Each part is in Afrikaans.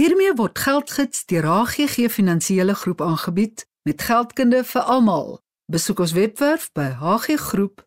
Hiermee word geldgids deur HGG Finansiële Groep aangebied met geldkunde vir almal. Besoek ons webwerf by hggroep.co.za.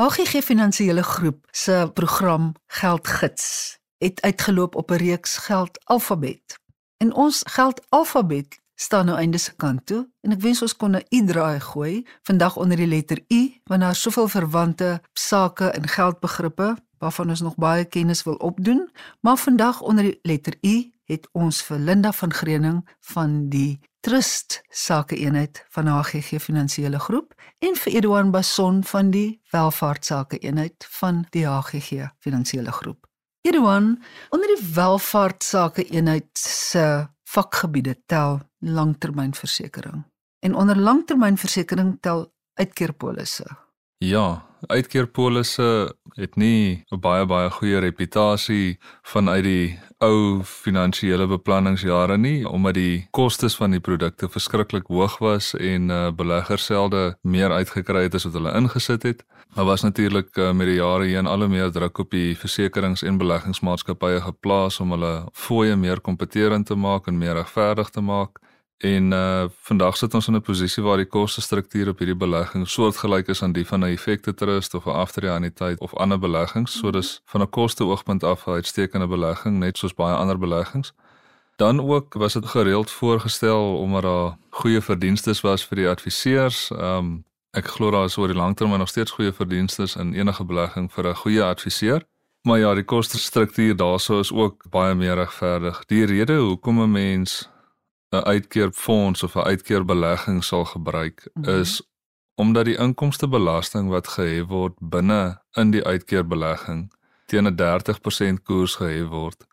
HGG Finansiële Groep se program Geldgids het uitgeloop op 'n reeks geld alfabet. En ons geld alfabet staan nou einde se kant toe en ek wens ons kon 'n u draai gooi vandag onder die letter u want daar soveel verwante sake en geldbegrippe waarvan ons nog baie kennis wil opdoen, maar vandag onder die letter u het ons vir Linda van Greuning van die Trust Sake Eenheid van HGG Finansiële Groep en vir Eduan Bason van die Welvaart Sake Eenheid van die HGG Finansiële Groep. Eduan, onder die Welvaart Sake Eenheid se vakgebiede tel langtermynversekering en onder langtermynversekering tel uitkeerpolisse. Ja, uitkeerpolisse het nie 'n baie baie goeie reputasie vanuit die ou finansiële beplanningsjare nie omdat die kostes van die produkte verskriklik hoog was en uh, beleggers selde meer uitgekry het as wat hulle ingesit het. Daar was natuurlik uh, met die jare heen al hoe meer druk op die versekerings- en beleggingsmaatskappye geplaas om hulle fooie meer kompeterend te maak en meer regverdig te maak. En uh vandag sit ons in 'n posisie waar die kostestruktuur op hierdie belegging soortgelyk is aan die van 'n effekte trust of 'n aftrede-anniteit of ander beleggings. So dis van 'n koste-oogpunt af 'n uitstekende belegging net soos baie ander beleggings. Dan ook was dit gereeld voorgestel omdat daar goeie verdienstes was vir die adviseurs. Um ek glo daar is oor die langtermyn nog steeds goeie verdienstes in enige belegging vir 'n goeie adviseur. Maar ja, die kostestruktuur daarso is ook baie meer regverdig. Die rede hoekom 'n mens 'n uitkeerfonds of 'n uitkeerbelegging sal gebruik mm -hmm. is omdat die inkomstebelasting wat gehef word binne in die uitkeerbelegging teen 'n 30% koers gehef word.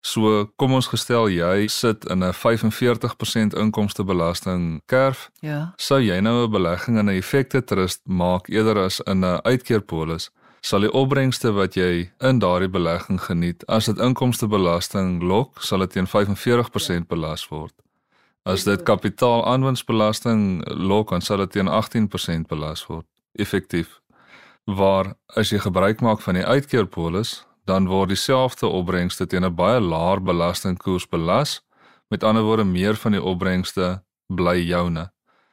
So kom ons gestel jy sit in 'n 45% inkomstebelasting kerf. Ja. Sou jy nou 'n belegging in 'n effekte trust maak eerder as in 'n uitkeerpolis? sal die opbrengste wat jy in daardie belegging geniet as dit inkomstebelasting lok, sal dit teen 45% belas word. As dit kapitaalaanwinstbelasting lok, dan sal dit teen 18% belas word effektief. Waar as jy gebruik maak van die uitkeerpolis, dan word dieselfde opbrengste teen 'n baie laer belastingkoers belas. Met ander woorde, meer van die opbrengste bly joune.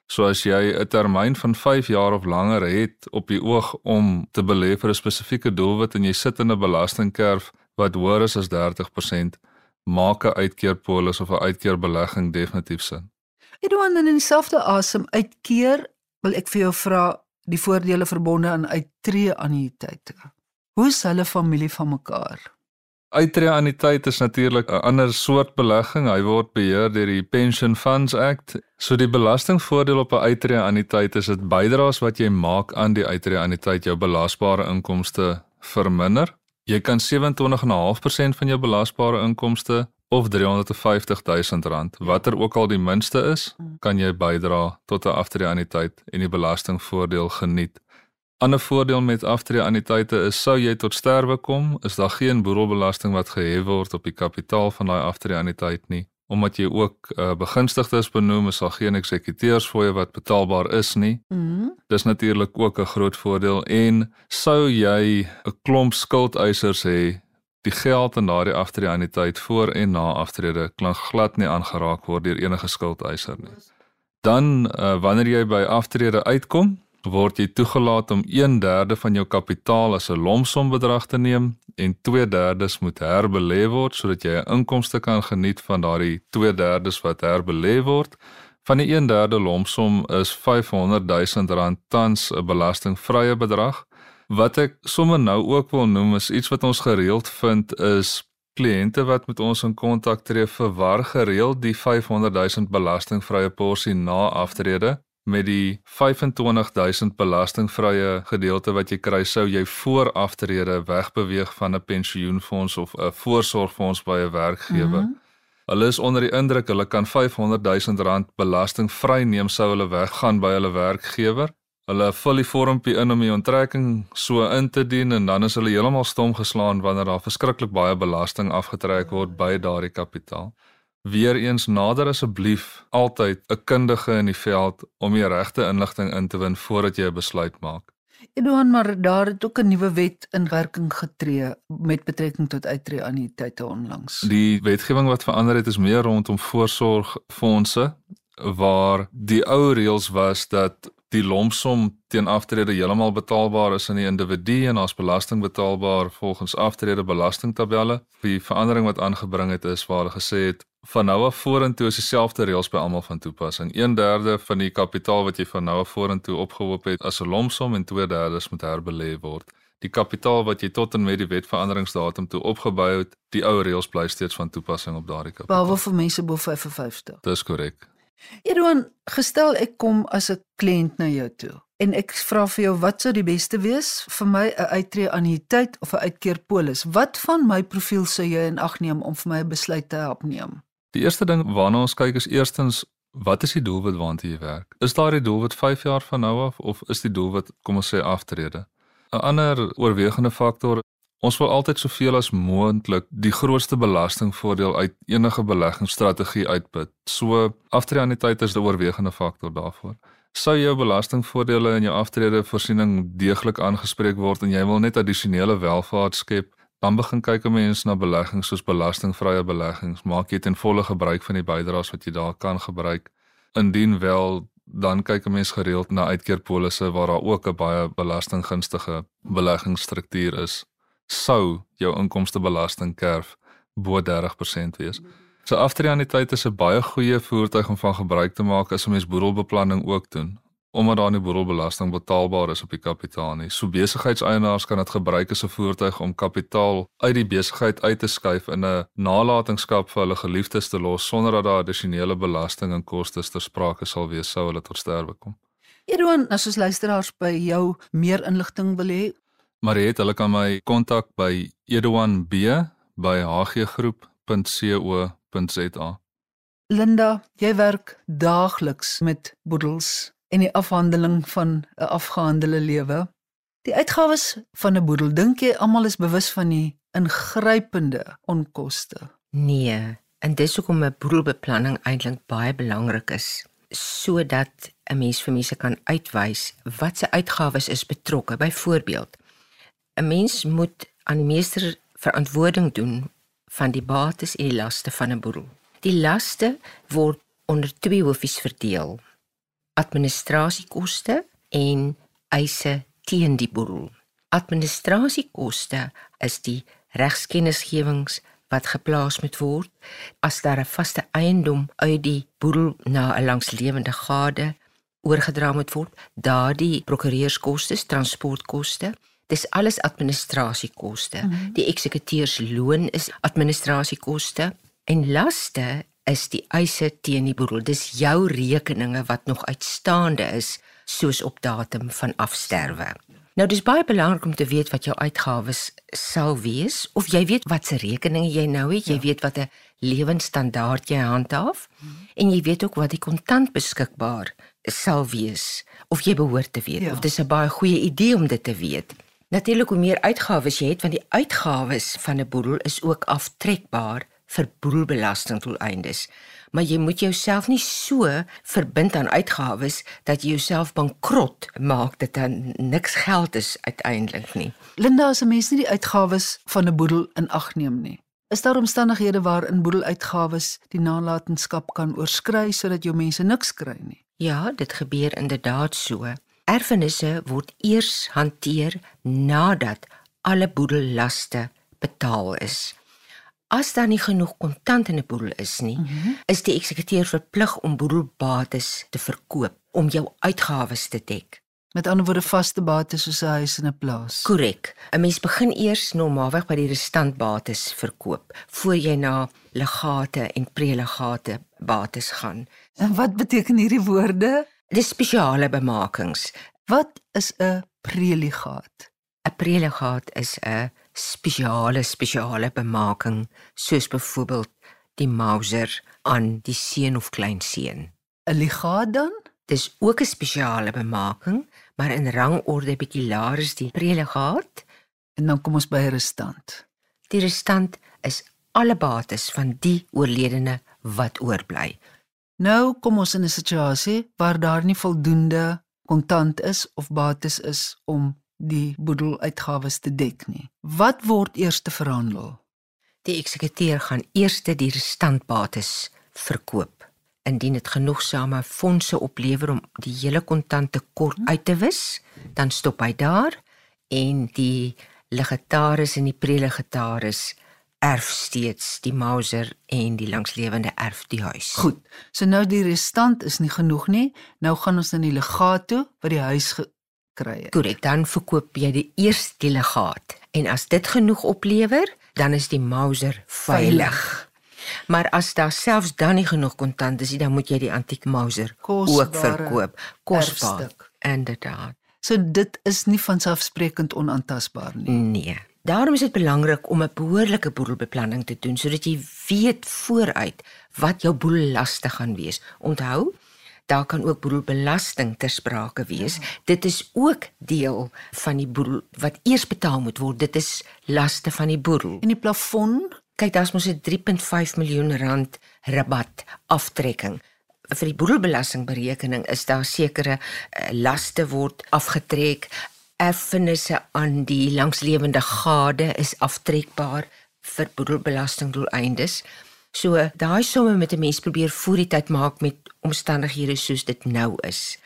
So as jy 'n termyn van 5 jaar of langer het op die oog om te belê vir 'n spesifieke doelwit en jy sit in 'n belastingkerf wat hoër is as 30%, maak 'n uitkeerpolis of 'n uitkeerbelegging definitief sin. Edouard in dieselfde asem uitkeer, wil ek vir jou vra die voordele verbonde aan uittreë anniteite. Hoe is hulle familie van mekaar? Uittreë anniteit is natuurlik 'n ander soort belegging. Hy word beheer deur die Pension Funds Act. So die belastingvoordeel op 'n uittreë anniteit is dit bydraes wat jy maak aan die uittreë anniteit jou belasbare inkomste verminder. Jy kan 27.5% van jou belasbare inkomste of R350 000, watter ook al die minste is, kan jy bydra tot 'n aftreeanniteit en die belastingvoordeel geniet. Ander voordeel met aftreeanniteite is sou jy tot sterwe kom, is daar geen boedelbelasting wat gehef word op die kapitaal van daai aftreeanniteit nie omdat jy ook uh, begunstigdes benoem is daar geen eksekuteurs fooie wat betaalbaar is nie. Mhm. Dis natuurlik ook 'n groot voordeel en sou jy 'n klomp skuldeisers hê, die geld in daardie aftreeanniteit voor en na aftrede klink glad nie aangeraak word deur enige skuldeiser nie. Dan uh, wanneer jy by aftrede uitkom, word jy toegelaat om 1/3 van jou kapitaal as 'n lomsom bedrag te neem en 2/3 moet herbelê word sodat jy 'n inkomste kan geniet van daardie 2/3 wat herbelê word. Van die 1/3 lomsom is 500 000 rand tans 'n belastingvrye bedrag. Wat ek sommer nou ook wil noem is iets wat ons gereeld vind is kliënte wat met ons in kontak tree verwar gereeld die 500 000 belastingvrye porsie na aftrede met die 25000 belastingvrye gedeelte wat jy kry sou jy voor aftrede wegbeweeg van 'n pensioenfonds of 'n voorsorgfonds by 'n werkgewer. Mm -hmm. Hulle is onder die indruk hulle kan 500000 rand belastingvry neem sou hulle weggaan by hulle werkgewer. Hulle vul die vormpie in om die onttrekking so in te dien en dan is hulle heeltemal stom geslaan wanneer daar verskriklik baie belasting afgetrek word by daardie kapitaal. Weereens nader asseblief altyd 'n kundige in die veld om die regte inligting in te win voordat jy 'n besluit maak. Edouan, maar daar het ook 'n nuwe wet in werking getree met betrekking tot uittreë anniteite onlangs. Die wetgewing wat verander het is meer rondom voorsorgfondse waar die ou reëls was dat die lomsom teen aftrede heeltemal betaalbaar is aan die individu en as belasting betaalbaar volgens aftrede belastingtabelle. Die verandering wat aangebring het is waar hulle gesê het van nou af vorentoe is dieselfde reëls by almal van toepassing. 1/3 van die kapitaal wat jy van nou af vorentoe opgehoop het as 'n lomsom en 2/3 moet herbelê word. Die kapitaal wat jy tot en met die wetveranderingsdatum toe opgebou het, die ou reëls bly steeds van toepassing op daardie kapitaal. Behalwe vir mense bo 55. Dis korrek. Edouan, gestel ek kom as 'n kliënt na jou toe en ek vra vir jou wat sou die beste wees vir my 'n uittreë anniteit of 'n uitkeerpolis? Wat van my profiel sou jy in ag neem om vir my 'n besluit te help neem? Die eerste ding waarna ons kyk is eerstens wat is die doelwit waartoe jy werk? Is daar 'n doelwit 5 jaar van nou af of is die doelwit kom ons sê aftrede? 'n Ander oorwegende faktor Ons wil altyd soveel as moontlik die grootste belastingvoordeel uit enige beleggingsstrategie uitput. So aftreeanniteit is 'n oorwegende faktor daarvoor. Sou jou belastingvoordele in jou aftrede voorsiening deeglik aangespreek word en jy wil net addisionele welvaart skep, dan begin kyk 'n mens na beleggings soos belastingvrye beleggings. Maak jy ten volle gebruik van die bydraes wat jy daar kan gebruik. Indien wel dan kyk 'n mens gereeld na uitkeerpolisse waar daar ook 'n baie belastinggunstige beleggingsstruktuur is sou jou inkomstebelastingkerf bo 30% wees. So aftreeanniteit is 'n baie goeie voertuig om van gebruik te maak as 'n mens boedelbeplanning ook doen, omdat daar nie boedelbelasting betaalbaar is op die kapitaal nie. So besigheidseienaars kan dit gebruik as 'n voertuig om kapitaal uit die besigheid uit te skuif in 'n nalatenskap vir hulle geliefdes te los sonder dat daar addisionele belasting en kostes ter sprake sal wees sou hulle tot sterwe kom. Edouan, as ons luisteraars by jou meer inligting wil hê, Mariet, hulle kan my kontak by edouanb@hggroep.co.za. Linda, jy werk daagliks met boedels en die afhandeling van 'n afgehandelde lewe. Die uitgawes van 'n boedel, dink jy almal is bewus van die ingrypende onkoste? Nee, en dis hoekom 'n boedelbeplanning eintlik baie belangrik is sodat 'n mens vir mense kan uitwys wat se uitgawes is betrokke. Byvoorbeeld, 'n mens moet aan die meester verantwoording doen van die bates en die laste van 'n boedel. Die laste word onder twee hoofies verdeel: administrasiekoste en eise teen die boedel. Administrasiekoste is die regskennisgewings wat geplaas moet word as daar 'n vaste eiendom uit die boedel na 'n langslewende gade oorgedra moet word, daardie prokureurskoste, transportkoste Dis alles administrasiekoste. Mm -hmm. Die eksekuteursloon is administrasiekoste en laste is die eise teen die boedel. Dis jou rekeninge wat nog uitstaande is soos op datum van afsterwe. Nou dis baie belangrik om te weet wat jou uitgawes sal wees of jy weet wat se rekeninge jy nou het, jy ja. weet wat 'n lewensstandaard jy handhaaf mm -hmm. en jy weet ook wat die kontant beskikbaar sal wees of jy behoort te weet ja. of dis 'n baie goeie idee om dit te weet. Natuurlik hoe meer uitgawes jy het, want die uitgawes van 'n boedel is ook aftrekbaar vir boedelbelastingdoeleindes. Maar jy moet jouself nie so verbind aan uitgawes dat jy jouself bankrot maak dat dan niks geld is uiteindelik nie. Linda, as 'n mens nie die uitgawes van 'n boedel in ag neem nie, is daar omstandighede waarin boedeluitgawes die nalatenskap kan oorskry sodat jou mense niks kry nie. Ja, dit gebeur inderdaad so. Erfenisse word eers hanteer nadat alle boedellaste betaal is. As daar nie genoeg kontant in 'n boedel is nie, mm -hmm. is die eksekuteur verplig om boedelbates te verkoop om jou uitgawes te dek. Met ander woorde vaste bates soos 'n huis en 'n plaas. Korrek. 'n Mens begin eers normaalweg by die restantbates verkoop voor jy na legate en prelegate bates gaan. En wat beteken hierdie woorde? Dis spesiale bemakings. Wat is 'n preligaat? 'n Preligaat is 'n spesiale spesiale bemaking, soos byvoorbeeld die Mauser aan die seun of kleinseun. 'n Ligaat dan? Dis ook 'n spesiale bemaking, maar in rangorde bietjie laer is die preligaat. En dan kom ons by restant. Die restant is alle bates van die oorledene wat oorbly. Nou kom ons in 'n situasie waar daar nie voldoende kontant is of bates is om die boedeluitgawes te dek nie. Wat word eers te verhandel? Die eksekuteur gaan eers die restantbates verkoop. Indien dit genoegsame fondse oplewer om die hele kontante kort uit te wis, dan stop hy daar en die legataris en die prelegataris erf steeds die Mauser en die langslewende erf die huis. Goed. So nou die restant is nie genoeg nie. Nou gaan ons na die legaat toe wat die huis gekry het. Korrek, dan verkoop jy die eerste legaat en as dit genoeg oplewer, dan is die Mauser veilig. Maar as daar selfs dan nie genoeg kontant is nie, dan moet jy die antiek Mauser ook verkoop. Kosbaar. Inderdaad. So dit is nie van selfsprekend onaantastbaar nie. Nee. Daarom is dit belangrik om 'n behoorlike boedelbeplanning te doen sodat jy weet vooruit wat jou boedellaste gaan wees. Onthou, daar kan ook boedelbelasting ter sprake wees. Ja. Dit is ook deel van die boedel wat eers betaal moet word. Dit is laste van die boedel. En die plafon, kyk, daar's mos 'n 3.5 miljoen rand rabat aftrekking vir die boedelbelastingberekening is daar sekere uh, laste word afgetrek erfenisse aan die langslewende gade is aftrekbaar vir boedelbelastingdoeleindes. So daai somme met 'n mens probeer voor die tyd maak met omstandighede soos dit nou is.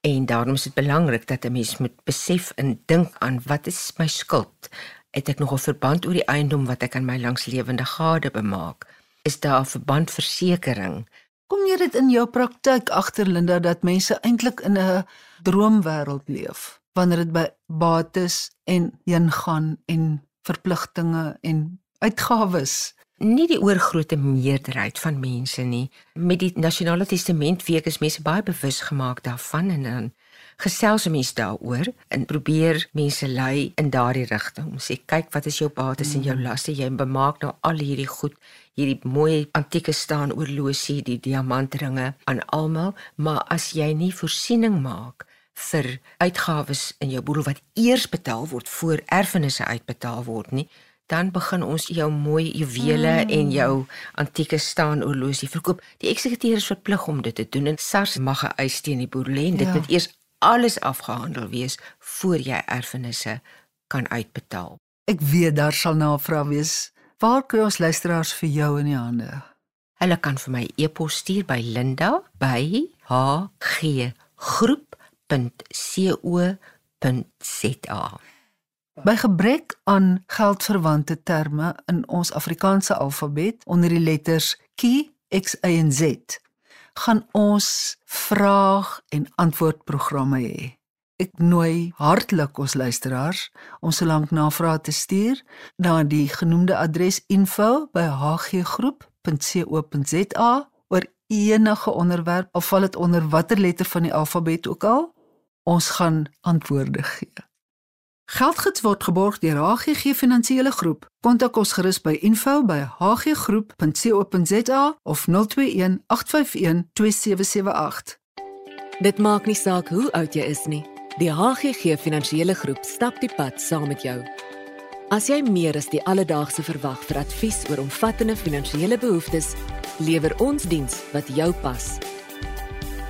En daarom is dit belangrik dat 'n mens moet besef en dink aan wat is my skuld? Het ek nog 'n verband oor die eiendom wat ek aan my langslewende gade bemaak? Is daar 'n verbandversekering? Kom jy dit in jou praktyk agter Linda dat mense eintlik in 'n droomwêreld leef? Wanneer dit by bates en ingaan en verpligtinge en uitgawes. Nie die oorgrootste meerderheid van mense nie. Met die nasionale testament week is mense baie bewus gemaak daarvan en dan gesels mense daaroor en probeer mense lei in daardie rigting. Sê kyk wat is jou bates en jou laste? Jy bemaak nou al hierdie goed hierdie mooi antieke staan oorlosie die diamantringe aan almal maar as jy nie voorsiening maak vir uitgawes in jou boedel wat eers betaal word voor erfenisse uitbetaal word nie, dan begin ons jou mooi juwele mm. en jou antieke staan oorlosie verkoop. Die eksekuteur is verplig om dit te doen en SARS mag 'n eis teen die boedel hê en dit ja. moet eers alles afgehandel wees voor jy erfenisse kan uitbetaal. Ek weet daar sal nou 'n vraag wees. Waar kry ons luisteraars vir jou in die hande? Hulle kan vir my e-pos stuur by linda@hggroep www.co.za. By gebrek aan geldverwante terme in ons Afrikaanse alfabet onder die letters K, X, Y en Z, gaan ons vraag en antwoord programme hê. Ek nooi hartlik ons luisteraars om solank navrae te stuur na die genoemde adres info@hggroep.co.za oor enige onderwerp of val dit onder watter letter van die alfabet ook al ons gaan antwoorde gee. Geldgids word geborg deur HGG Finansiële Groep. Kontak ons gerus by info@hggroep.co.za of 021 851 2778. Dit maak nie saak hoe oud jy is nie. Die HGG Finansiële Groep stap die pad saam met jou. As jy meer as die alledaagse verwag vir advies oor omvattende finansiële behoeftes, lewer ons diens wat jou pas.